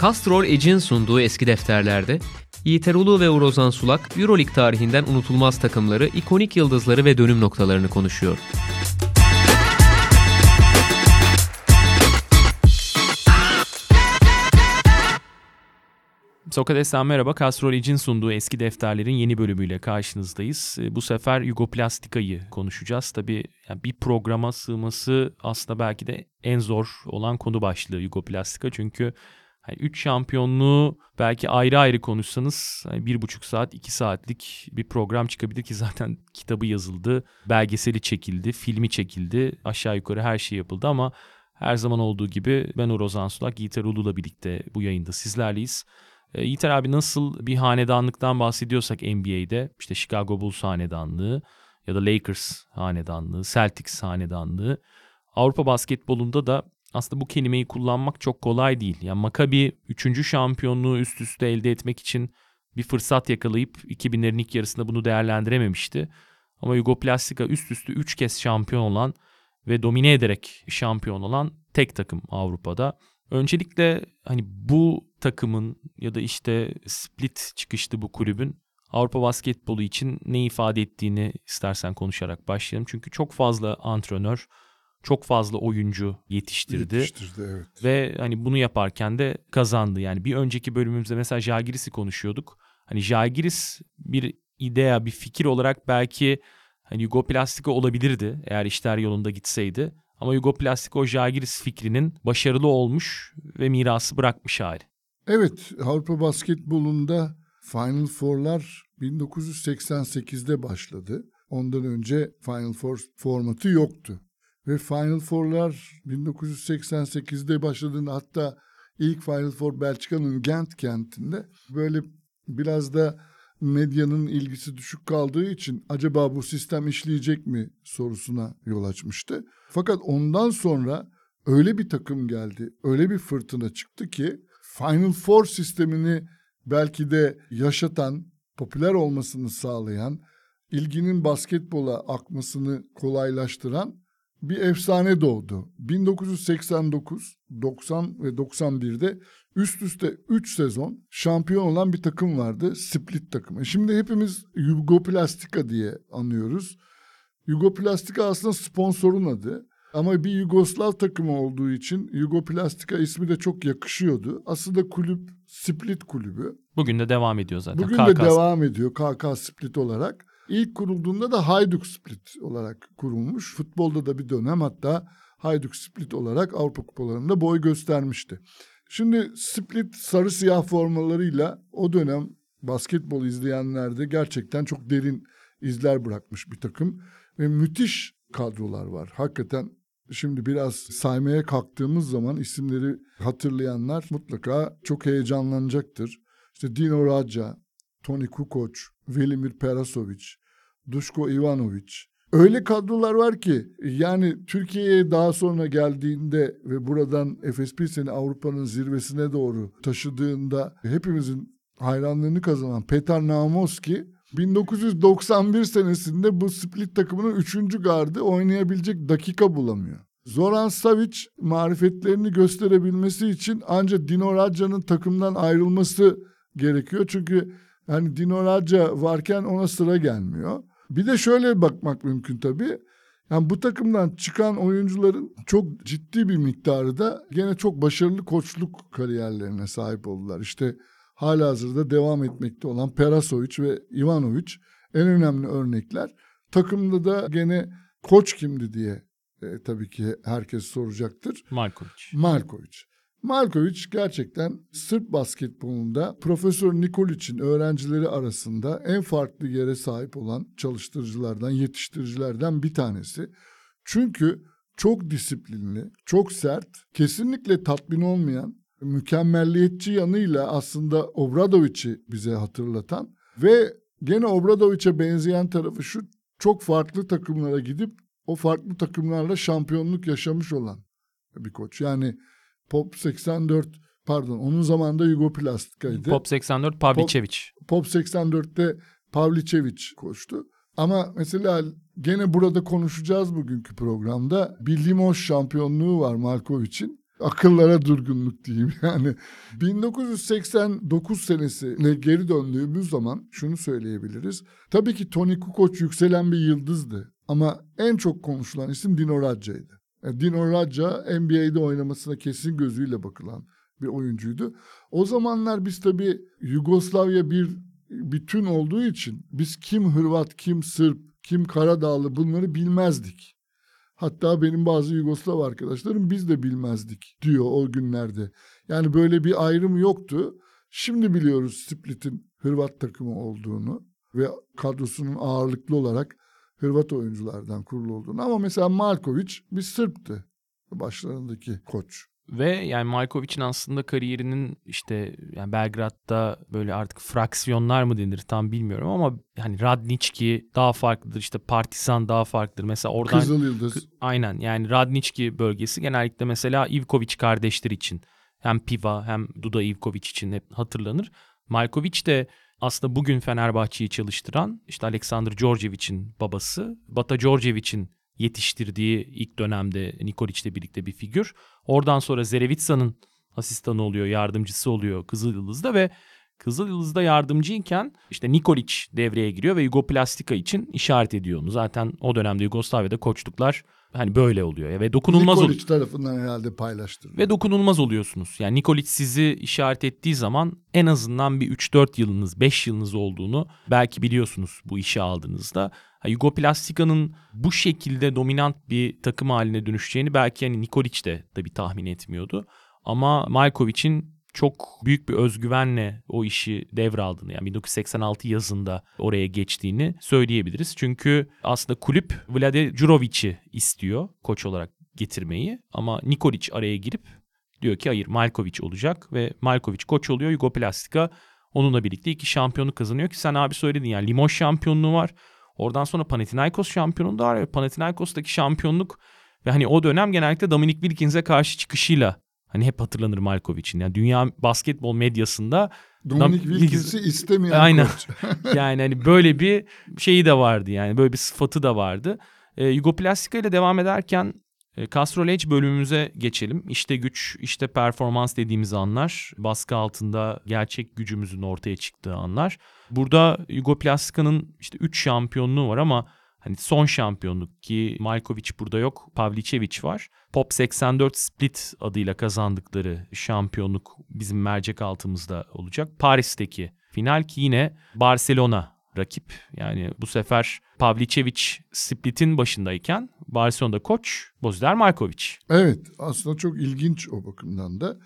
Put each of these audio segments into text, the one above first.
Castrol Edge'in sunduğu eski defterlerde Yiğit Erulu ve Urozan Sulak Euroleague tarihinden unutulmaz takımları, ikonik yıldızları ve dönüm noktalarını konuşuyor. Sokrates'ten merhaba. Castrol Edge'in sunduğu eski defterlerin yeni bölümüyle karşınızdayız. Ee, bu sefer Yugoplastika'yı konuşacağız. Tabii yani bir programa sığması aslında belki de en zor olan konu başlığı Yugoplastika. Çünkü yani üç şampiyonluğu belki ayrı ayrı konuşsanız yani bir buçuk saat, iki saatlik bir program çıkabilir ki zaten kitabı yazıldı, belgeseli çekildi, filmi çekildi, aşağı yukarı her şey yapıldı ama her zaman olduğu gibi ben Uroz Ansulak, Yiğiter Ulu'la birlikte bu yayında sizlerleyiz. E, Yiğiter abi nasıl bir hanedanlıktan bahsediyorsak NBA'de işte Chicago Bulls hanedanlığı ya da Lakers hanedanlığı, Celtics hanedanlığı Avrupa basketbolunda da aslında bu kelimeyi kullanmak çok kolay değil. Yani Maccabi 3. şampiyonluğu üst üste elde etmek için bir fırsat yakalayıp 2000'lerin ilk yarısında bunu değerlendirememişti. Ama Yugoplastika üst üste 3 kez şampiyon olan ve domine ederek şampiyon olan tek takım Avrupa'da. Öncelikle hani bu takımın ya da işte split çıkıştı bu kulübün Avrupa basketbolu için ne ifade ettiğini istersen konuşarak başlayalım. Çünkü çok fazla antrenör, çok fazla oyuncu yetiştirdi. Yetiştirdi evet. Ve hani bunu yaparken de kazandı. Yani bir önceki bölümümüzde mesela Jagiris'i konuşuyorduk. Hani Jagiris bir idea, bir fikir olarak belki hani Yugoplastika olabilirdi eğer işler yolunda gitseydi. Ama Yugoplastika o Jagiris fikrinin başarılı olmuş ve mirası bırakmış hali. Evet, Avrupa basketbolunda Final Four'lar 1988'de başladı. Ondan önce Final Four formatı yoktu. Ve Final Four'lar 1988'de başladığında hatta ilk Final Four Belçika'nın Gent kentinde böyle biraz da medyanın ilgisi düşük kaldığı için acaba bu sistem işleyecek mi sorusuna yol açmıştı. Fakat ondan sonra öyle bir takım geldi, öyle bir fırtına çıktı ki Final Four sistemini belki de yaşatan, popüler olmasını sağlayan, ilginin basketbola akmasını kolaylaştıran bir efsane doğdu. 1989, 90 ve 91'de üst üste 3 sezon şampiyon olan bir takım vardı. Split takımı. Şimdi hepimiz Yugoplastika diye anıyoruz. Yugoplastika aslında sponsorun adı. Ama bir Yugoslav takımı olduğu için Yugoplastika ismi de çok yakışıyordu. Aslında kulüp Split kulübü. Bugün de devam ediyor zaten. Bugün KK. de devam ediyor KK Split olarak. İlk kurulduğunda da Hayduk Split olarak kurulmuş. Futbolda da bir dönem hatta Hayduk Split olarak Avrupa kupalarında boy göstermişti. Şimdi Split sarı siyah formalarıyla o dönem basketbol izleyenlerde gerçekten çok derin izler bırakmış bir takım. Ve müthiş kadrolar var. Hakikaten şimdi biraz saymaya kalktığımız zaman isimleri hatırlayanlar mutlaka çok heyecanlanacaktır. İşte Dino Radja, Toni Kukoc, Velimir Perasovic, Duško Ivanovic. Öyle kadrolar var ki yani Türkiye'ye daha sonra geldiğinde ve buradan Efes seni Avrupa'nın zirvesine doğru taşıdığında hepimizin hayranlığını kazanan Petar Namoski 1991 senesinde bu split takımının 3. gardı oynayabilecek dakika bulamıyor. Zoran Savic marifetlerini gösterebilmesi için ancak Dino Radja'nın takımdan ayrılması gerekiyor. Çünkü yani Dino Radja varken ona sıra gelmiyor. Bir de şöyle bakmak mümkün tabii. Yani bu takımdan çıkan oyuncuların çok ciddi bir miktarı da gene çok başarılı koçluk kariyerlerine sahip oldular. İşte hala hazırda devam etmekte olan Perasovic ve Ivanovic en önemli örnekler. Takımda da gene koç kimdi diye e, tabii ki herkes soracaktır. Markovic. Markovic. Markovic gerçekten Sırp basketbolunda Profesör Nikolic'in öğrencileri arasında en farklı yere sahip olan çalıştırıcılardan, yetiştiricilerden bir tanesi. Çünkü çok disiplinli, çok sert, kesinlikle tatmin olmayan, mükemmelliyetçi yanıyla aslında Obradovic'i bize hatırlatan ve gene Obradovic'e benzeyen tarafı şu çok farklı takımlara gidip o farklı takımlarla şampiyonluk yaşamış olan bir koç. Yani Pop 84 pardon onun zamanında Yugoplastika'ydı. Pop 84 Pavlicevic. Pop, Pop 84'te Pavlicevic koştu. Ama mesela gene burada konuşacağız bugünkü programda. Bir Limoges şampiyonluğu var Markovic'in. akıllara durgunluk diyeyim yani. 1989 senesine geri döndüğümüz zaman şunu söyleyebiliriz. Tabii ki Tony Kukoc yükselen bir yıldızdı ama en çok konuşulan isim Dino Radja'ydı. E, Dino Radja NBA'de oynamasına kesin gözüyle bakılan bir oyuncuydu. O zamanlar biz tabii Yugoslavya bir bütün olduğu için biz kim Hırvat, kim Sırp, kim Karadağlı bunları bilmezdik. Hatta benim bazı Yugoslav arkadaşlarım biz de bilmezdik diyor o günlerde. Yani böyle bir ayrım yoktu. Şimdi biliyoruz Split'in Hırvat takımı olduğunu ve kadrosunun ağırlıklı olarak Hırvat oyunculardan kurulu olduğunu. Ama mesela Markovic bir Sırp'tı başlarındaki koç. Ve yani Markovic'in aslında kariyerinin işte yani Belgrad'da böyle artık fraksiyonlar mı denir tam bilmiyorum ama hani Radnički daha farklıdır işte Partizan daha farklıdır. Mesela oradan Kızıl Yıldız. Aynen yani Radnički bölgesi genellikle mesela Ivkovic kardeşler için hem Piva hem Duda Ivkovic için hep hatırlanır. Malkovic de aslında bugün Fenerbahçe'yi çalıştıran işte Aleksandr Djordjevic'in babası, Bata Djordjevic'in yetiştirdiği ilk dönemde Nikolic'le birlikte bir figür. Oradan sonra Zerevitsa'nın asistanı oluyor, yardımcısı oluyor Kızıl Yıldız'da ve Kızıl Yıldız'da yardımcıyken işte Nikolic devreye giriyor ve Yugoplastika için işaret ediyor onu. Zaten o dönemde Yugoslavya'da koçluklar hani böyle oluyor ve dokunulmaz oluyor. Nikolic tarafından herhalde paylaştırılıyor. Ve dokunulmaz oluyorsunuz. Yani Nikolic sizi işaret ettiği zaman en azından bir 3-4 yılınız, 5 yılınız olduğunu belki biliyorsunuz bu işe aldığınızda. Yugoplastika'nın bu şekilde dominant bir takım haline dönüşeceğini belki hani Nikolic de tabii tahmin etmiyordu. Ama Malkovic'in çok büyük bir özgüvenle o işi devraldığını yani 1986 yazında oraya geçtiğini söyleyebiliriz. Çünkü aslında kulüp Vlade Jurovic'i istiyor koç olarak getirmeyi ama Nikolic araya girip diyor ki hayır Malkovic olacak ve Malkovic koç oluyor. Yugoplastika onunla birlikte iki şampiyonluk kazanıyor ki sen abi söyledin yani Limoges şampiyonluğu var. Oradan sonra Panathinaikos şampiyonluğu da var ve Panathinaikos'taki şampiyonluk ve hani o dönem genellikle Dominic Wilkins'e karşı çıkışıyla Hani hep hatırlanır Malkovic'in. Yani dünya basketbol medyasında Dominic Wilkins'i istemeyen Aynen. yani hani böyle bir şeyi de vardı yani böyle bir sıfatı da vardı. E, Yugoplastika ile devam ederken e, Castro Edge bölümümüze geçelim. İşte güç, işte performans dediğimiz anlar. Baskı altında gerçek gücümüzün ortaya çıktığı anlar. Burada Yugoplastika'nın işte 3 şampiyonluğu var ama Hani son şampiyonluk ki Malkovic burada yok. Pavlicevic var. Pop 84 Split adıyla kazandıkları şampiyonluk bizim mercek altımızda olacak. Paris'teki final ki yine Barcelona rakip. Yani bu sefer Pavlicevic Split'in başındayken Barcelona'da koç Bozder Markovic. Evet aslında çok ilginç o bakımdan da.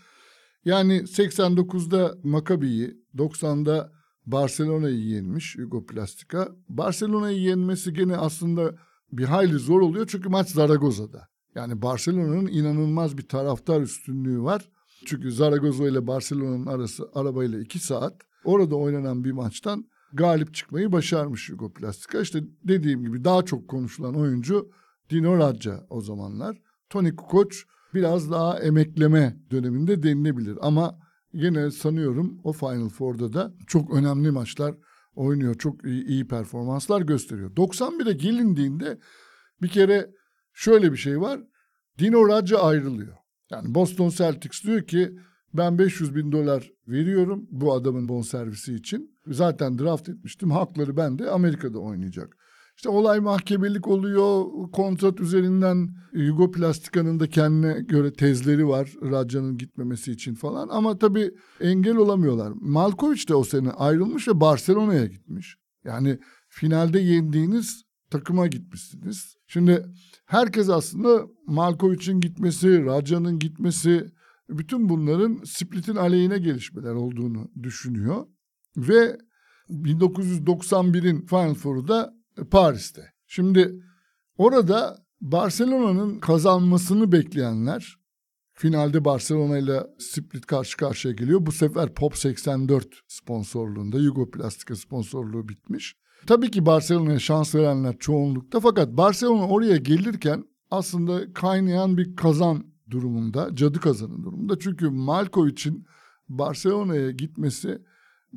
Yani 89'da Maccabi'yi, 90'da Barcelona'yı yenmiş Hugo Plastica. Barcelona'yı yenmesi gene aslında bir hayli zor oluyor çünkü maç Zaragoza'da. Yani Barcelona'nın inanılmaz bir taraftar üstünlüğü var. Çünkü Zaragoza ile Barcelona'nın arası arabayla iki saat. Orada oynanan bir maçtan galip çıkmayı başarmış Hugo Plastica. İşte dediğim gibi daha çok konuşulan oyuncu Dino Radja o zamanlar. Tony Kukoc biraz daha emekleme döneminde denilebilir ama yine sanıyorum o Final Four'da da çok önemli maçlar oynuyor. Çok iyi, iyi performanslar gösteriyor. 91'e gelindiğinde bir kere şöyle bir şey var. Dino Radja ayrılıyor. Yani Boston Celtics diyor ki ben 500 bin dolar veriyorum bu adamın bonservisi için. Zaten draft etmiştim. Hakları bende. Amerika'da oynayacak. İşte olay mahkemelik oluyor. Kontrat üzerinden Hugo Plastika'nın da kendine göre tezleri var. Raja'nın gitmemesi için falan. Ama tabii engel olamıyorlar. Malkovic de o sene ayrılmış ve Barcelona'ya gitmiş. Yani finalde yendiğiniz takıma gitmişsiniz. Şimdi herkes aslında Malkovic'in gitmesi, Raja'nın gitmesi bütün bunların Split'in aleyhine gelişmeler olduğunu düşünüyor. Ve 1991'in Final Four'u da Paris'te. Şimdi orada Barcelona'nın kazanmasını bekleyenler finalde Barcelona ile Split karşı karşıya geliyor. Bu sefer Pop 84 sponsorluğunda Yugoplastika sponsorluğu bitmiş. Tabii ki Barcelona'ya şans verenler çoğunlukta fakat Barcelona oraya gelirken aslında kaynayan bir kazan durumunda, cadı kazanı durumunda. Çünkü Malkovic'in Barcelona'ya gitmesi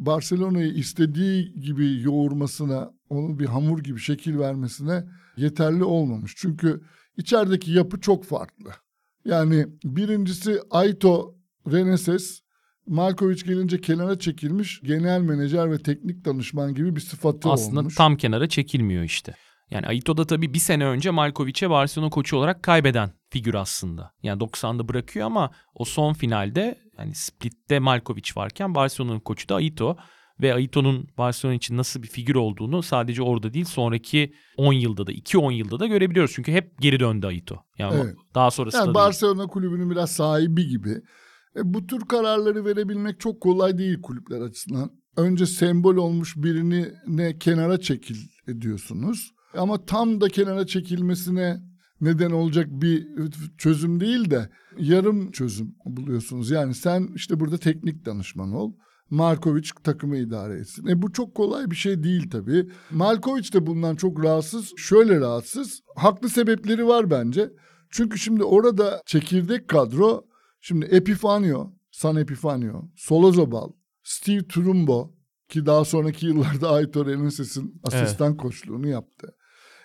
Barcelona'yı istediği gibi yoğurmasına, onu bir hamur gibi şekil vermesine yeterli olmamış. Çünkü içerideki yapı çok farklı. Yani birincisi Aito Reneses Malkovic gelince kenara çekilmiş genel menajer ve teknik danışman gibi bir sıfatı Aslında olmuş. tam kenara çekilmiyor işte. Yani Aito da tabii bir sene önce Malkovic'e Barcelona koçu olarak kaybeden figür aslında. Yani 90'da bırakıyor ama o son finalde yani Split'te Malkovic varken Barcelona'nın koçu da Aito. Ve Aito'nun Barcelona için nasıl bir figür olduğunu sadece orada değil sonraki 10 yılda da 2-10 yılda da görebiliyoruz. Çünkü hep geri döndü Aito. Yani Evet. daha sonrasında Yani değil. Barcelona kulübünün biraz sahibi gibi. E, bu tür kararları verebilmek çok kolay değil kulüpler açısından. Önce sembol olmuş birini ne kenara çekil ediyorsunuz. Ama tam da kenara çekilmesine neden olacak bir çözüm değil de yarım çözüm buluyorsunuz. Yani sen işte burada teknik danışman ol. Markovic takımı idare etsin. E bu çok kolay bir şey değil tabii. Malkovic de bundan çok rahatsız. Şöyle rahatsız. Haklı sebepleri var bence. Çünkü şimdi orada çekirdek kadro şimdi Epifanio, San Epifanio, Solozobal, Steve Trumbo ki daha sonraki yıllarda Aitor Eneses'in asistan koçluğunu yaptı.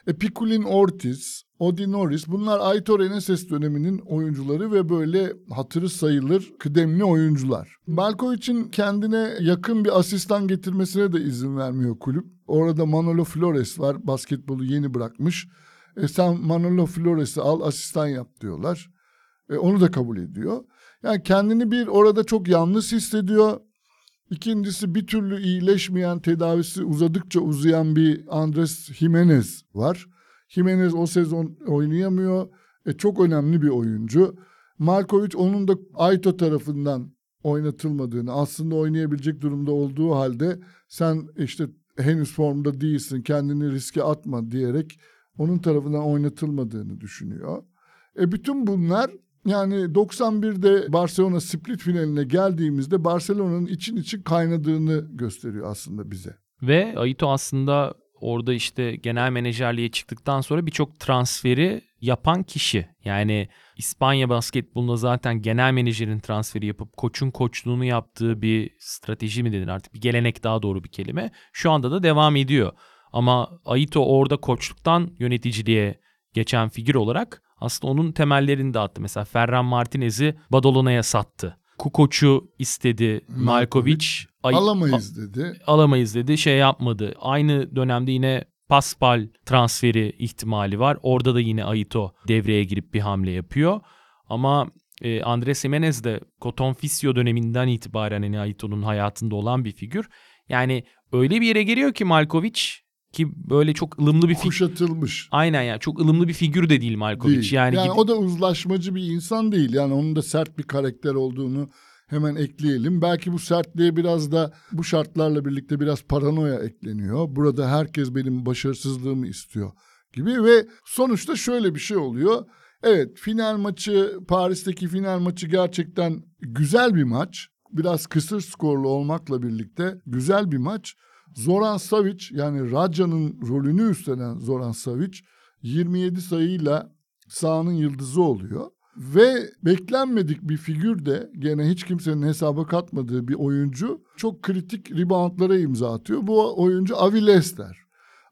E Pikulin Ortiz, Odi Norris bunlar Aitor Eneses döneminin oyuncuları ve böyle hatırı sayılır kıdemli oyuncular. Malkovic'in kendine yakın bir asistan getirmesine de izin vermiyor kulüp. Orada Manolo Flores var basketbolu yeni bırakmış. E sen Manolo Flores'i al asistan yap diyorlar. E onu da kabul ediyor. Yani kendini bir orada çok yalnız hissediyor. İkincisi bir türlü iyileşmeyen tedavisi uzadıkça uzayan bir Andres Jimenez var. Jimenez o sezon oynayamıyor. E, çok önemli bir oyuncu. Markovic onun da Aito tarafından oynatılmadığını aslında oynayabilecek durumda olduğu halde sen işte henüz formda değilsin kendini riske atma diyerek onun tarafından oynatılmadığını düşünüyor. E bütün bunlar yani 91'de Barcelona Split finaline geldiğimizde Barcelona'nın için için kaynadığını gösteriyor aslında bize. Ve Aito aslında orada işte genel menajerliğe çıktıktan sonra birçok transferi yapan kişi. Yani İspanya basketbolunda zaten genel menajerin transferi yapıp koçun koçluğunu yaptığı bir strateji mi denir artık bir gelenek daha doğru bir kelime. Şu anda da devam ediyor. Ama Aito orada koçluktan yöneticiliğe geçen figür olarak aslında onun temellerini de attı. Mesela Ferran Martinez'i Badalona'ya sattı. Kukoç'u istedi Malkovic. Ay- Alamayız dedi. alamayız dedi. Şey yapmadı. Aynı dönemde yine Paspal transferi ihtimali var. Orada da yine Aito devreye girip bir hamle yapıyor. Ama e, Andres Jimenez de Coton Fisio döneminden itibaren hani Aito'nun hayatında olan bir figür. Yani öyle bir yere geliyor ki Malkovic ki böyle çok ılımlı bir figür. Kuşatılmış. Aynen yani çok ılımlı bir figür de değil Malkovic. Değil. Yani, Yani, gidip- o da uzlaşmacı bir insan değil. Yani onun da sert bir karakter olduğunu hemen ekleyelim. Belki bu sertliğe biraz da bu şartlarla birlikte biraz paranoya ekleniyor. Burada herkes benim başarısızlığımı istiyor gibi ve sonuçta şöyle bir şey oluyor. Evet final maçı Paris'teki final maçı gerçekten güzel bir maç. Biraz kısır skorlu olmakla birlikte güzel bir maç. Zoran Savic yani Raja'nın rolünü üstlenen Zoran Savic 27 sayıyla sahanın yıldızı oluyor. Ve beklenmedik bir figür de gene hiç kimsenin hesaba katmadığı bir oyuncu çok kritik reboundlara imza atıyor. Bu oyuncu Avi Lester.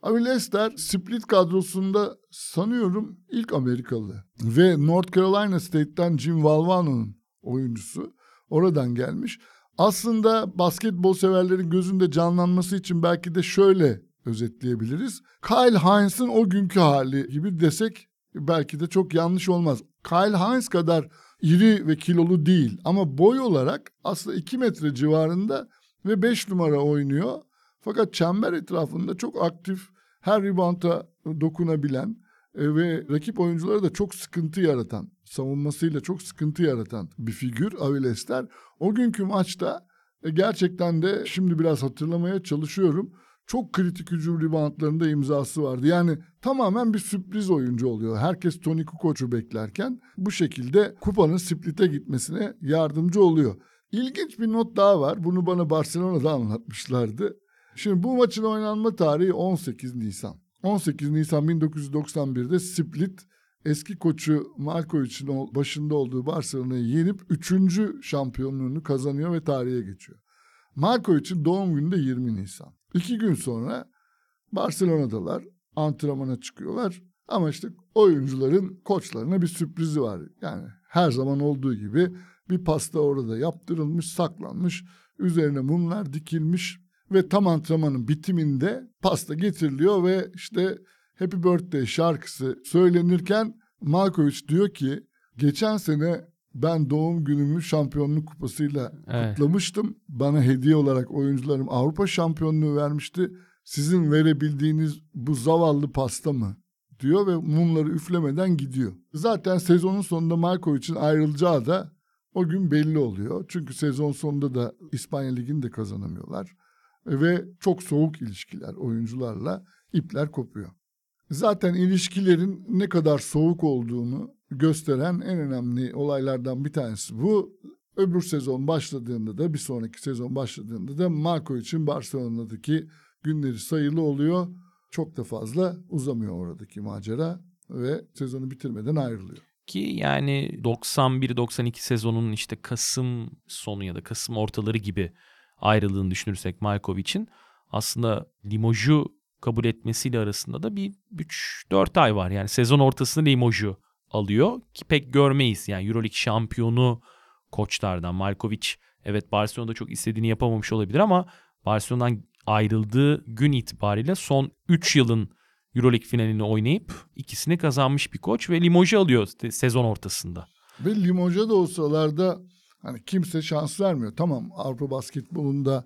Avi Lester Split kadrosunda sanıyorum ilk Amerikalı. Ve North Carolina State'ten Jim Valvano'nun oyuncusu. Oradan gelmiş. Aslında basketbol severlerin gözünde canlanması için belki de şöyle özetleyebiliriz. Kyle Hines'ın o günkü hali gibi desek belki de çok yanlış olmaz. Kyle Hines kadar iri ve kilolu değil ama boy olarak aslında 2 metre civarında ve 5 numara oynuyor. Fakat çember etrafında çok aktif, her rebound'a dokunabilen e, ve rakip oyunculara da çok sıkıntı yaratan, savunmasıyla çok sıkıntı yaratan bir figür Avi Lester. O günkü maçta e, gerçekten de şimdi biraz hatırlamaya çalışıyorum. Çok kritik hücum reboundlarında imzası vardı. Yani tamamen bir sürpriz oyuncu oluyor. Herkes Tony Kukoc'u beklerken bu şekilde kupanın split'e gitmesine yardımcı oluyor. İlginç bir not daha var. Bunu bana Barcelona'da anlatmışlardı. Şimdi bu maçın oynanma tarihi 18 Nisan. 18 Nisan 1991'de Split eski koçu Markovic'in başında olduğu Barcelona'yı yenip 3. şampiyonluğunu kazanıyor ve tarihe geçiyor. Markovic'in doğum günü de 20 Nisan. İki gün sonra Barcelona'dalar, antrenmana çıkıyorlar. Ama işte oyuncuların koçlarına bir sürprizi var. Yani her zaman olduğu gibi bir pasta orada yaptırılmış, saklanmış. Üzerine mumlar dikilmiş ve tam antrenmanın bitiminde pasta getiriliyor ve işte Happy Birthday şarkısı söylenirken Malkovic diyor ki geçen sene ben doğum günümü şampiyonluk kupasıyla Evet. kutlamıştım. Bana hediye olarak oyuncularım Avrupa şampiyonluğu vermişti. Sizin verebildiğiniz bu zavallı pasta mı? diyor ve mumları üflemeden gidiyor. Zaten sezonun sonunda Malkovic'in ayrılacağı da o gün belli oluyor. Çünkü sezon sonunda da İspanya Ligi'ni de kazanamıyorlar. Ve çok soğuk ilişkiler oyuncularla ipler kopuyor. Zaten ilişkilerin ne kadar soğuk olduğunu gösteren en önemli olaylardan bir tanesi bu. Öbür sezon başladığında da bir sonraki sezon başladığında da Markovic'in Barcelona'daki günleri sayılı oluyor. Çok da fazla uzamıyor oradaki macera ve sezonu bitirmeden ayrılıyor. Ki yani 91-92 sezonunun işte Kasım sonu ya da Kasım ortaları gibi ayrıldığını düşünürsek Malkovic'in aslında Limoges'u kabul etmesiyle arasında da bir 3-4 ay var. Yani sezon ortasında Limoges'u alıyor ki pek görmeyiz. Yani Euroleague şampiyonu koçlardan Malkovic evet Barcelona'da çok istediğini yapamamış olabilir ama Barcelona'dan ayrıldığı gün itibariyle son 3 yılın Euroleague finalini oynayıp ikisini kazanmış bir koç ve Limoges'u alıyor se- sezon ortasında. Ve Limoges'a da o hani kimse şans vermiyor. Tamam Avrupa basketbolunda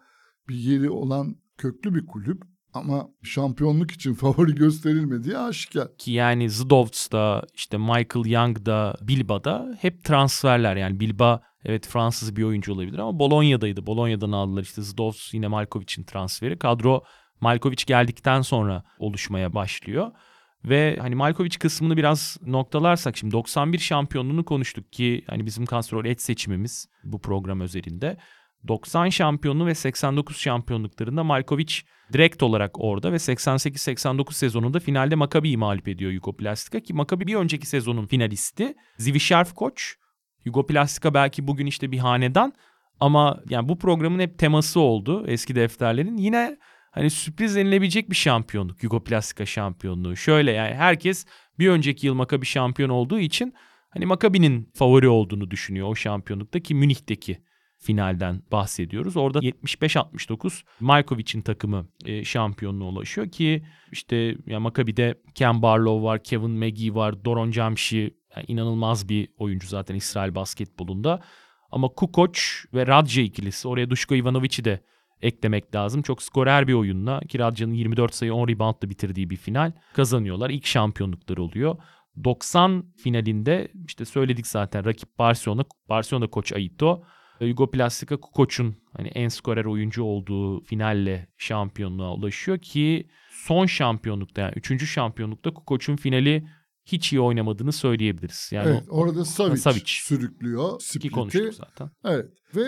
bir yeri olan köklü bir kulüp ama şampiyonluk için favori gösterilmediği aşikar. Ki yani Zdovts'da işte Michael Young'da Bilba'da hep transferler yani Bilba evet Fransız bir oyuncu olabilir ama Bologna'daydı. Bologna'dan aldılar işte Zdovts yine Malkovic'in transferi. Kadro Malkovic geldikten sonra oluşmaya başlıyor. Ve hani Malkovic kısmını biraz noktalarsak şimdi 91 şampiyonluğunu konuştuk ki hani bizim Kastrol et seçimimiz bu program özelinde. 90 şampiyonluğu ve 89 şampiyonluklarında Malkovic direkt olarak orada ve 88-89 sezonunda finalde Maccabi'yi mağlup ediyor Yugoplastika ki Maccabi bir önceki sezonun finalisti. Zivisharf koç. Yugoplastika belki bugün işte bir hanedan ama yani bu programın hep teması oldu eski defterlerin. Yine hani sürpriz denilebilecek bir şampiyonluk Yugoplastika şampiyonluğu. Şöyle yani herkes bir önceki yıl Maccabi şampiyon olduğu için hani Maccabi'nin favori olduğunu düşünüyor o şampiyonlukta ki Münih'teki finalden bahsediyoruz. Orada 75-69 Malkovic'in takımı e, şampiyonluğa ulaşıyor ki işte ya Maccabi'de Ken Barlow var, Kevin McGee var, Doron Camshi yani inanılmaz bir oyuncu zaten İsrail basketbolunda. Ama Kukoc ve Radje ikilisi oraya Duško Ivanovic'i de eklemek lazım. Çok skorer bir oyunla ki Radja'nın 24 sayı 10 reboundla bitirdiği bir final kazanıyorlar. İlk şampiyonlukları oluyor. 90 finalinde işte söyledik zaten rakip Barcelona, Barcelona koç Aito. Yugoplastika Kukoc'un hani en skorer oyuncu olduğu finalle şampiyonluğa ulaşıyor ki son şampiyonlukta yani 3. şampiyonlukta Kukoc'un finali hiç iyi oynamadığını söyleyebiliriz. Yani evet, orada Savic, Savic. sürüklüyor. ki konuştuk zaten. Evet ve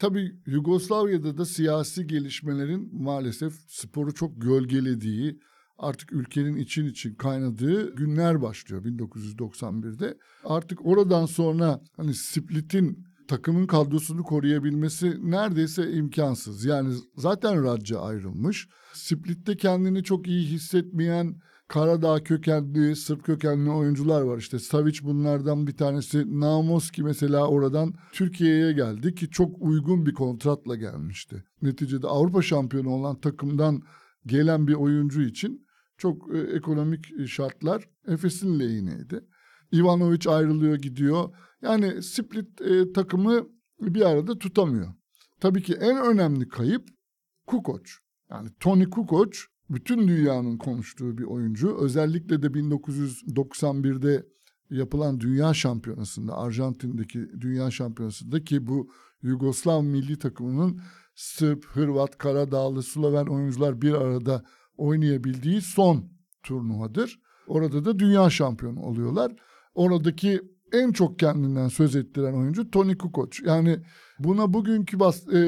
tabii Yugoslavya'da da siyasi gelişmelerin maalesef sporu çok gölgelediği, artık ülkenin için için kaynadığı günler başlıyor 1991'de. Artık oradan sonra hani Split'in takımın kadrosunu koruyabilmesi neredeyse imkansız. Yani zaten Radja ayrılmış. Split'te kendini çok iyi hissetmeyen Karadağ kökenli, Sırp kökenli oyuncular var. İşte Savic bunlardan bir tanesi. Naumoski mesela oradan Türkiye'ye geldi ki çok uygun bir kontratla gelmişti. Neticede Avrupa şampiyonu olan takımdan gelen bir oyuncu için çok e, ekonomik şartlar Efes'in lehindeydi. Ivanovic ayrılıyor gidiyor. Yani Split e, takımı bir arada tutamıyor. Tabii ki en önemli kayıp Kukoc. Yani Tony Kukoc bütün dünyanın konuştuğu bir oyuncu. Özellikle de 1991'de yapılan dünya şampiyonasında, Arjantin'deki dünya şampiyonasında ki bu Yugoslav milli takımının Sırp, Hırvat, Karadağlı, Sloven oyuncular bir arada oynayabildiği son turnuvadır. Orada da dünya şampiyonu oluyorlar. Oradaki en çok kendinden söz ettiren oyuncu Tony Kukoc. Yani buna bugünkü bas, e,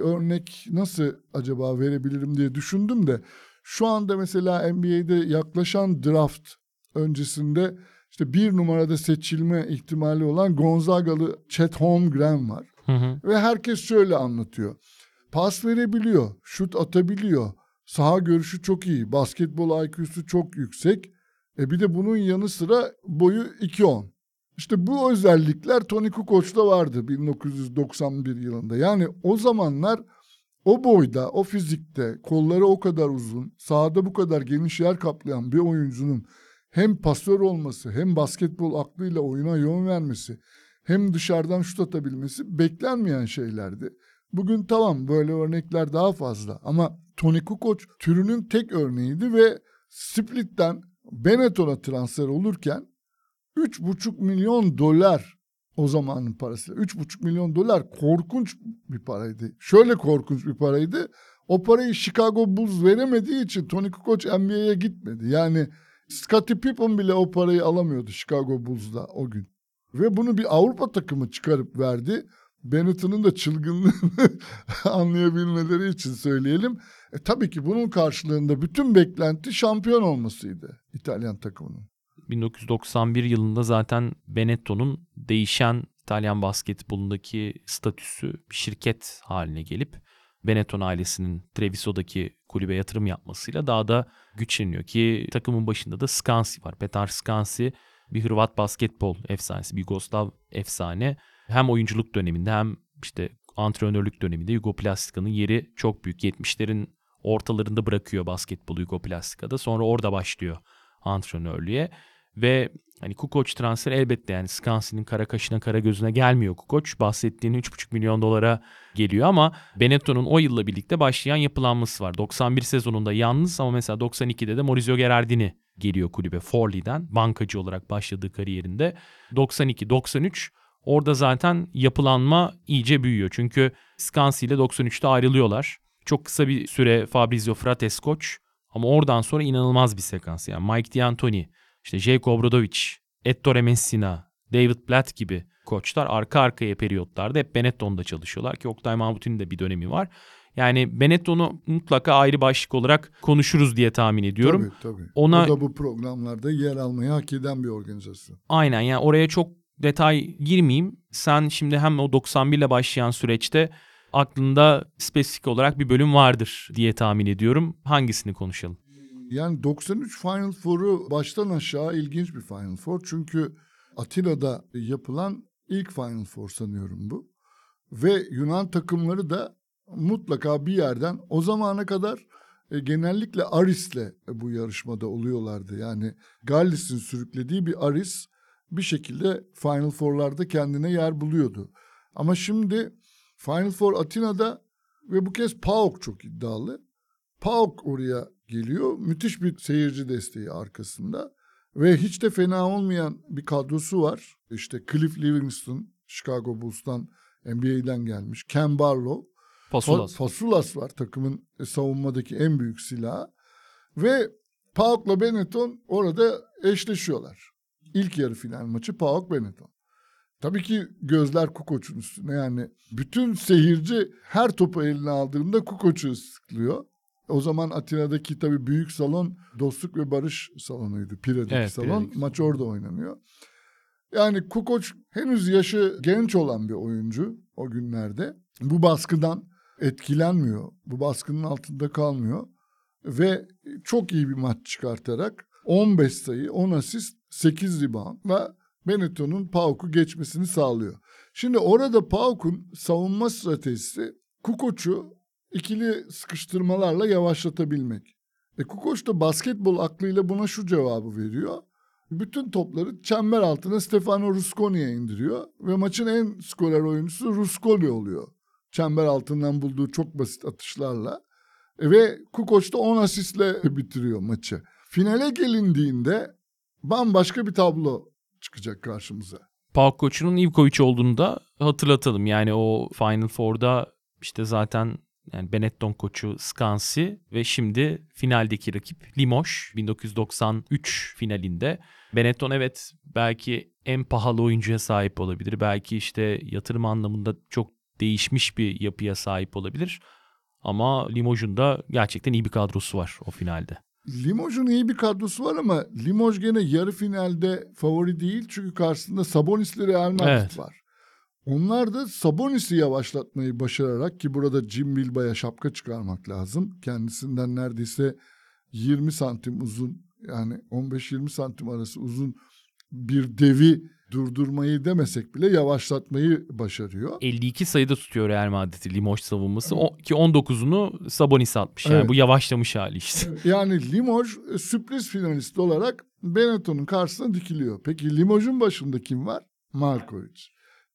örnek nasıl acaba verebilirim diye düşündüm de şu anda mesela NBA'de yaklaşan draft öncesinde işte bir numarada seçilme ihtimali olan Gonzagalı Chet Holmgren var. Hı hı. Ve herkes şöyle anlatıyor. Pas verebiliyor, şut atabiliyor, saha görüşü çok iyi, basketbol IQ'su çok yüksek. E bir de bunun yanı sıra boyu 2.10. İşte bu özellikler Tony Kukoc'ta vardı 1991 yılında. Yani o zamanlar o boyda, o fizikte, kolları o kadar uzun, sahada bu kadar geniş yer kaplayan bir oyuncunun hem pasör olması, hem basketbol aklıyla oyuna yön vermesi, hem dışarıdan şut atabilmesi beklenmeyen şeylerdi. Bugün tamam böyle örnekler daha fazla ama Tony Kukoc türünün tek örneğiydi ve Split'ten Benetton'a transfer olurken 3,5 milyon dolar o zamanın parasıyla 3,5 milyon dolar korkunç bir paraydı. Şöyle korkunç bir paraydı. O parayı Chicago Bulls veremediği için Tony Kukoc NBA'ye gitmedi. Yani Scottie Pippen bile o parayı alamıyordu Chicago Bulls'da o gün. Ve bunu bir Avrupa takımı çıkarıp verdi. Benetton'un da çılgınlığını anlayabilmeleri için söyleyelim. E, tabii ki bunun karşılığında bütün beklenti şampiyon olmasıydı İtalyan takımının. 1991 yılında zaten Benetton'un değişen İtalyan basketbolundaki statüsü şirket haline gelip Benetton ailesinin Treviso'daki kulübe yatırım yapmasıyla daha da güçleniyor ki takımın başında da Skansi var. Petar Skansi bir Hırvat basketbol efsanesi, bir Yugoslav efsane. Hem oyunculuk döneminde hem işte antrenörlük döneminde Yugoplastika'nın yeri çok büyük. 70'lerin ortalarında bırakıyor basketbolu Yugoplastika'da. Sonra orada başlıyor antrenörlüğe. Ve hani Kukoc transfer elbette yani Skansi'nin kara kaşına kara gözüne gelmiyor Kukoc. Bahsettiğin 3,5 milyon dolara geliyor ama Benetton'un o yılla birlikte başlayan yapılanması var. 91 sezonunda yalnız ama mesela 92'de de Maurizio Gerardini geliyor kulübe Forli'den bankacı olarak başladığı kariyerinde. 92-93 orada zaten yapılanma iyice büyüyor. Çünkü Skansi ile 93'te ayrılıyorlar. Çok kısa bir süre Fabrizio Frates koç ama oradan sonra inanılmaz bir sekans. Yani Mike D'Antoni, işte Jake Obradovic, Ettore Messina, David Blatt gibi koçlar arka arkaya periyotlarda hep Benetton'da çalışıyorlar ki Oktay Mahmut'un da bir dönemi var. Yani Benetton'u mutlaka ayrı başlık olarak konuşuruz diye tahmin ediyorum. Tabii tabii. Ona- O da bu programlarda yer almayı hak eden bir organizasyon. Aynen yani oraya çok detay girmeyeyim. Sen şimdi hem o 91 ile başlayan süreçte aklında spesifik olarak bir bölüm vardır diye tahmin ediyorum. Hangisini konuşalım? Yani 93 Final Four'u baştan aşağı ilginç bir Final Four. Çünkü Atina'da yapılan ilk Final Four sanıyorum bu. Ve Yunan takımları da mutlaka bir yerden o zamana kadar e, genellikle Aris'le bu yarışmada oluyorlardı. Yani Gallis'in sürüklediği bir Aris bir şekilde Final Four'larda kendine yer buluyordu. Ama şimdi Final Four Atina'da ve bu kez PAOK çok iddialı. PAOK oraya geliyor. Müthiş bir seyirci desteği arkasında. Ve hiç de fena olmayan bir kadrosu var. İşte Cliff Livingston, Chicago Bulls'tan NBA'den gelmiş. Ken Barlow. Pasulas. Fa- Fasulas var takımın savunmadaki en büyük silahı. Ve PAOK'la Benetton orada eşleşiyorlar. İlk yarı final maçı PAOK Benetton. Tabii ki gözler Kukoç'un üstüne yani bütün seyirci her topu eline aldığında Kukoç'u ıslıklıyor. O zaman Atina'daki tabii büyük salon Dostluk ve Barış salonuydu. Pire'deki Evet, salon. Pire'deki. Maç orada oynanıyor. Yani Kukoç henüz yaşı genç olan bir oyuncu o günlerde. Bu baskıdan etkilenmiyor. Bu baskının altında kalmıyor. Ve çok iyi bir maç çıkartarak 15 sayı, 10 asist, 8 reboundla Benetton'un Pauk'u geçmesini sağlıyor. Şimdi orada Pauk'un savunma stratejisi Kukoç'u ikili sıkıştırmalarla yavaşlatabilmek. E Kukoç da basketbol aklıyla buna şu cevabı veriyor. Bütün topları çember altına Stefano Rusconi'ye indiriyor ve maçın en skorer oyuncusu Rusconi oluyor. Çember altından bulduğu çok basit atışlarla. E ve Kukoç da 10 asistle bitiriyor maçı. Finale gelindiğinde bambaşka bir tablo çıkacak karşımıza. Pauk koçunun Ivkovic olduğunu da hatırlatalım. Yani o Final Four'da işte zaten yani Benetton koçu Skansi ve şimdi finaldeki rakip Limoges 1993 finalinde. Benetton evet belki en pahalı oyuncuya sahip olabilir. Belki işte yatırım anlamında çok değişmiş bir yapıya sahip olabilir. Ama Limos'un da gerçekten iyi bir kadrosu var o finalde. Limos'un iyi bir kadrosu var ama Limoges gene yarı finalde favori değil. Çünkü karşısında Sabonis'li Real Madrid Evet. var. Onlar da Sabonis'i yavaşlatmayı başararak ki burada Jim Bilba'ya şapka çıkarmak lazım. Kendisinden neredeyse 20 santim uzun yani 15-20 santim arası uzun bir devi durdurmayı demesek bile yavaşlatmayı başarıyor. 52 sayıda tutuyor Real Madrid'i Limoges savunması. O, ki 19'unu Sabonis atmış. Yani Evet. bu yavaşlamış hali işte. Yani Limoges e, sürpriz finalist olarak Benetton'un karşısına dikiliyor. Peki Limos'un başında kim var? Malkovic.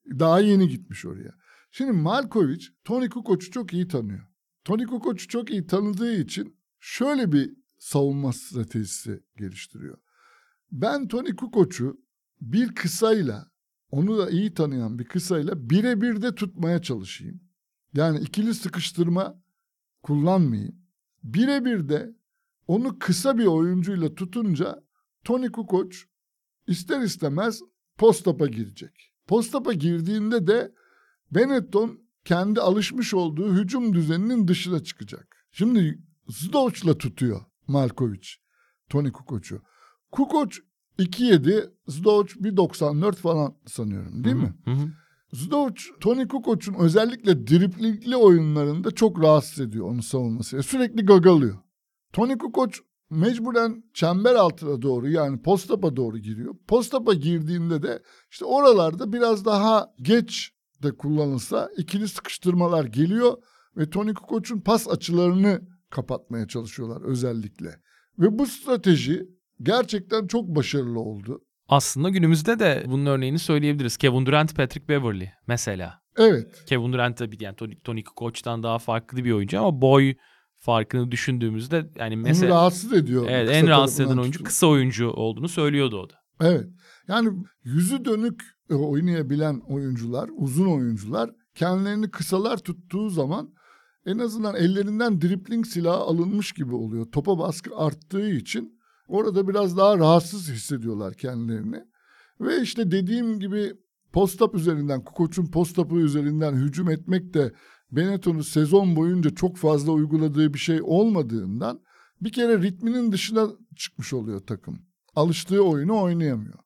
Daha yeni gitmiş oraya. Şimdi Malkovic Toni Kukoc'u çok iyi tanıyor. Toni Kukoc'u çok iyi tanıdığı için şöyle bir savunma stratejisi geliştiriyor. Ben Toni Kukoc'u bir kısayla onu da iyi tanıyan bir kısayla birebir de tutmaya çalışayım. Yani ikili sıkıştırma kullanmayayım. Birebir de onu kısa bir oyuncuyla tutunca Toni Kukoc ister istemez postapa girecek. Postapa girdiğinde de Benetton kendi alışmış olduğu hücum düzeninin dışına çıkacak. Şimdi Zdovc'la tutuyor Malkovic Toni Kukoc'u. Kukoc 2.7, Zdovc 1.94 falan sanıyorum değil mi? Hı hı. Zdovc, Toni Kukoc'un özellikle driplingli oyunlarında çok rahatsız ediyor onu savunması. Sürekli gagalıyor. Toni Kukoc mecburen çember altına doğru yani postapa doğru giriyor. Postapa girdiğinde de işte oralarda biraz daha geç de kullanılsa ikili sıkıştırmalar geliyor ve Toni Kukoc'un pas açılarını kapatmaya çalışıyorlar özellikle. Ve bu strateji gerçekten çok başarılı oldu. Aslında günümüzde de bunun örneğini söyleyebiliriz. Kevin Durant, Patrick Beverley mesela. Evet, Kevin Durant tabii yani Tony, Tony Kukoç'tan daha farklı bir oyuncu ama boy farkını düşündüğümüzde yani onu mesela rahatsız ediyor. evet, en rahatsız eden oyuncu tutup. kısa oyuncu olduğunu söylüyordu o da. Evet. Yani yüzü dönük e, oynayabilen oyuncular, uzun oyuncular kendilerini kısalar tuttuğu zaman en azından ellerinden dripling silahı alınmış gibi oluyor. Topa baskı arttığı için orada biraz daha rahatsız hissediyorlar kendilerini. Ve işte dediğim gibi postap üzerinden, Kukoç'un postapı üzerinden hücum etmek de Benetton'un sezon boyunca çok fazla uyguladığı bir şey olmadığından bir kere ritminin dışına çıkmış oluyor takım. Alıştığı oyunu oynayamıyor.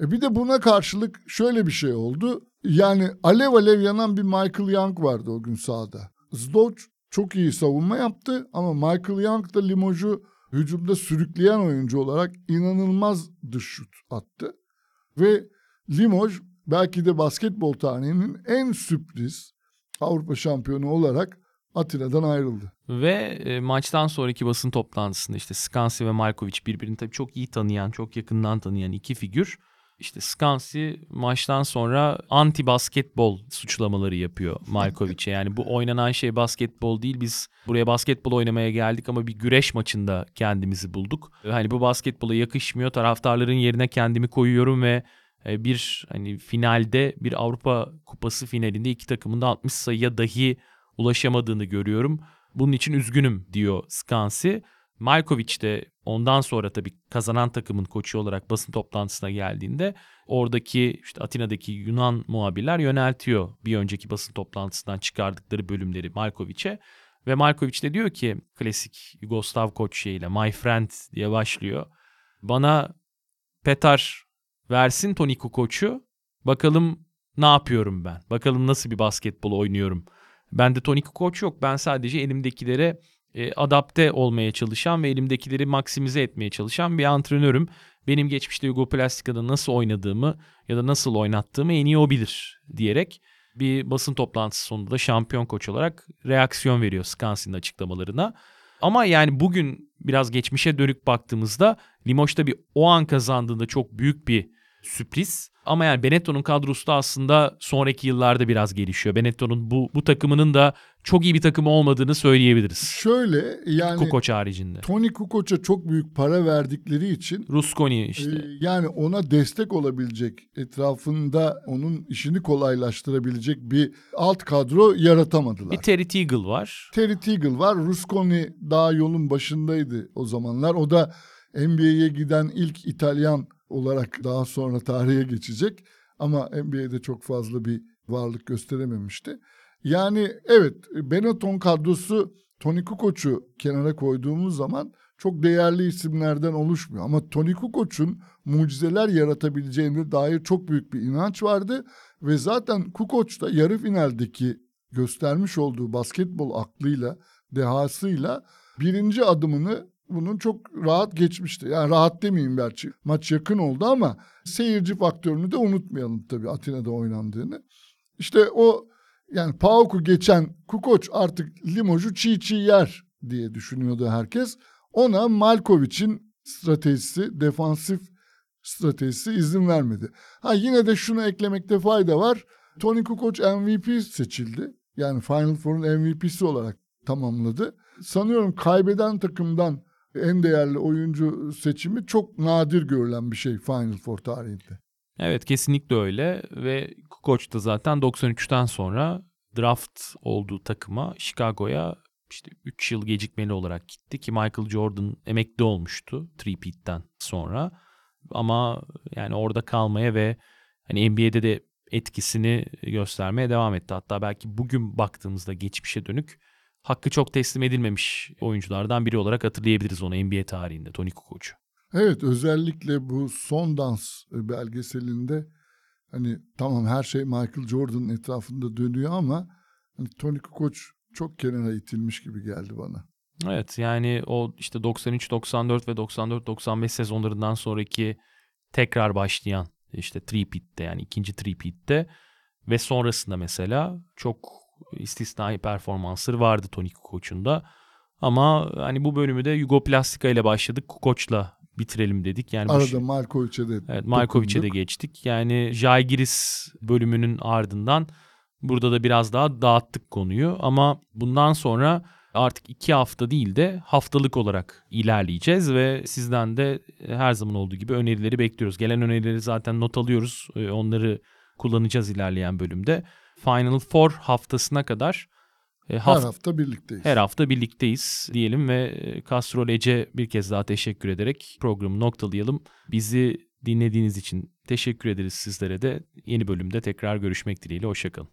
E bir de buna karşılık şöyle bir şey oldu. Yani alev alev yanan bir Michael Young vardı o gün sahada. Zdovc çok iyi savunma yaptı ama Michael Young da Limoj'u hücumda sürükleyen oyuncu olarak inanılmaz dış şut attı. Ve Limoj belki de basketbol tarihinin en sürpriz Avrupa şampiyonu olarak Atina'dan ayrıldı. Ve e, maçtan sonraki basın toplantısında işte Skansi ve Markovic birbirini tabii çok iyi tanıyan, çok yakından tanıyan iki figür. İşte Skansi maçtan sonra anti basketbol suçlamaları yapıyor Markovic'e. Yani bu oynanan şey basketbol değil. Biz buraya basketbol oynamaya geldik ama bir güreş maçında kendimizi bulduk. Hani bu basketbola yakışmıyor. Taraftarların yerine kendimi koyuyorum ve bir hani finalde bir Avrupa Kupası finalinde iki takımın da 60 sayıya dahi ulaşamadığını görüyorum. Bunun için üzgünüm diyor Skansi. Markovic de ondan sonra tabii kazanan takımın koçu olarak basın toplantısına geldiğinde oradaki işte Atina'daki Yunan muhabirler yöneltiyor bir önceki basın toplantısından çıkardıkları bölümleri Markovic'e. Ve Markovic de diyor ki klasik Yugoslav koç şeyiyle my friend diye başlıyor. Bana Petar versin Toni Kukoc'u bakalım ne yapıyorum ben. Bakalım nasıl bir basketbol oynuyorum. Bende Toni Kukoc yok. Ben sadece elimdekilere e, adapte olmaya çalışan ve elimdekileri maksimize etmeye çalışan bir antrenörüm. Benim geçmişte Yugoplastika'da nasıl oynadığımı ya da nasıl oynattığımı en iyi o bilir diyerek bir basın toplantısı sonunda da şampiyon koç olarak reaksiyon veriyor Skansi'nin açıklamalarına. Ama yani bugün biraz geçmişe dönük baktığımızda Limoges tabii o an kazandığında çok büyük bir sürpriz. Ama yani Benetton'un kadrosu da aslında sonraki yıllarda biraz gelişiyor. Benetton'un bu, bu takımının da çok iyi bir takım olmadığını söyleyebiliriz. Şöyle yani Kukoc haricinde. Tony Kukoc'a çok büyük para verdikleri için Rusconi işte. Ee, yani ona destek olabilecek, etrafında onun işini kolaylaştırabilecek bir alt kadro yaratamadılar. bir Terry Teagle var. Terry Teagle var. Rusconi daha yolun başındaydı o zamanlar. O da NBA'ye giden ilk İtalyan olarak daha sonra tarihe geçecek. Ama NBA'de çok fazla bir varlık gösterememişti. Yani evet Benetton kadrosu Toni Kukoc'u kenara koyduğumuz zaman çok değerli isimlerden oluşmuyor. Ama Toni Kukoc'un mucizeler yaratabileceğine dair çok büyük bir inanç vardı. Ve zaten Kukoc da yarı finaldeki göstermiş olduğu basketbol aklıyla, dehasıyla birinci adımını bunun çok rahat geçmişti. Yani rahat demeyeyim gerçi. Maç yakın oldu ama seyirci faktörünü de unutmayalım tabii Atina'da oynandığını. İşte o yani Pauk'u geçen Kukoç artık Limož'u çiğ çiğ yer diye düşünüyordu herkes. Ona Malkovic'in stratejisi, defansif stratejisi izin vermedi. Ha yine de şunu eklemekte fayda var. Tony Kukoc MVP seçildi. Yani Final Four'un MVP'si olarak tamamladı. Sanıyorum kaybeden takımdan en değerli oyuncu seçimi çok nadir görülen bir şey Final Four tarihinde. Evet kesinlikle öyle ve Kukoc da zaten 93'ten sonra draft olduğu takıma Chicago'ya işte 3 yıl gecikmeli olarak gitti ki Michael Jordan emekli olmuştu three-peat'ten sonra. Ama yani orada kalmaya ve hani NBA'de de etkisini göstermeye devam etti. Hatta belki bugün baktığımızda geçmişe dönük hakkı çok teslim edilmemiş oyunculardan biri olarak hatırlayabiliriz onu NBA tarihinde Tony Kukoc'u. Evet özellikle bu son dans belgeselinde hani tamam her şey Michael Jordan'ın etrafında dönüyor ama hani Tony Kukoc çok kenara itilmiş gibi geldi bana. Evet yani o işte 93-94 ve 94-95 sezonlarından sonraki tekrar başlayan işte three-peat'te yani ikinci three-peat'te ve sonrasında mesela çok istisnai performansları vardı Tony Kukoc'un da. Ama hani bu bölümü de Yugoplastika ile başladık. Kukoc'la bitirelim dedik. Yani Arada bu, Markovic'e de evet, Markovic'e de geçtik. Yani Jaigiris bölümünün ardından burada da biraz daha dağıttık konuyu. Ama bundan sonra artık iki hafta değil de haftalık olarak ilerleyeceğiz ve sizden de her zaman olduğu gibi önerileri bekliyoruz. Gelen önerileri zaten not alıyoruz. Ee, Onları kullanacağız ilerleyen bölümde. Final Four haftasına kadar e, her haft- hafta birlikteyiz. her hafta birlikteyiz diyelim ve e, Kastrol Ece bir kez daha teşekkür ederek programı noktalayalım. Bizi dinlediğiniz için teşekkür ederiz sizlere de. Yeni bölümde tekrar görüşmek dileğiyle. Hoşçakalın.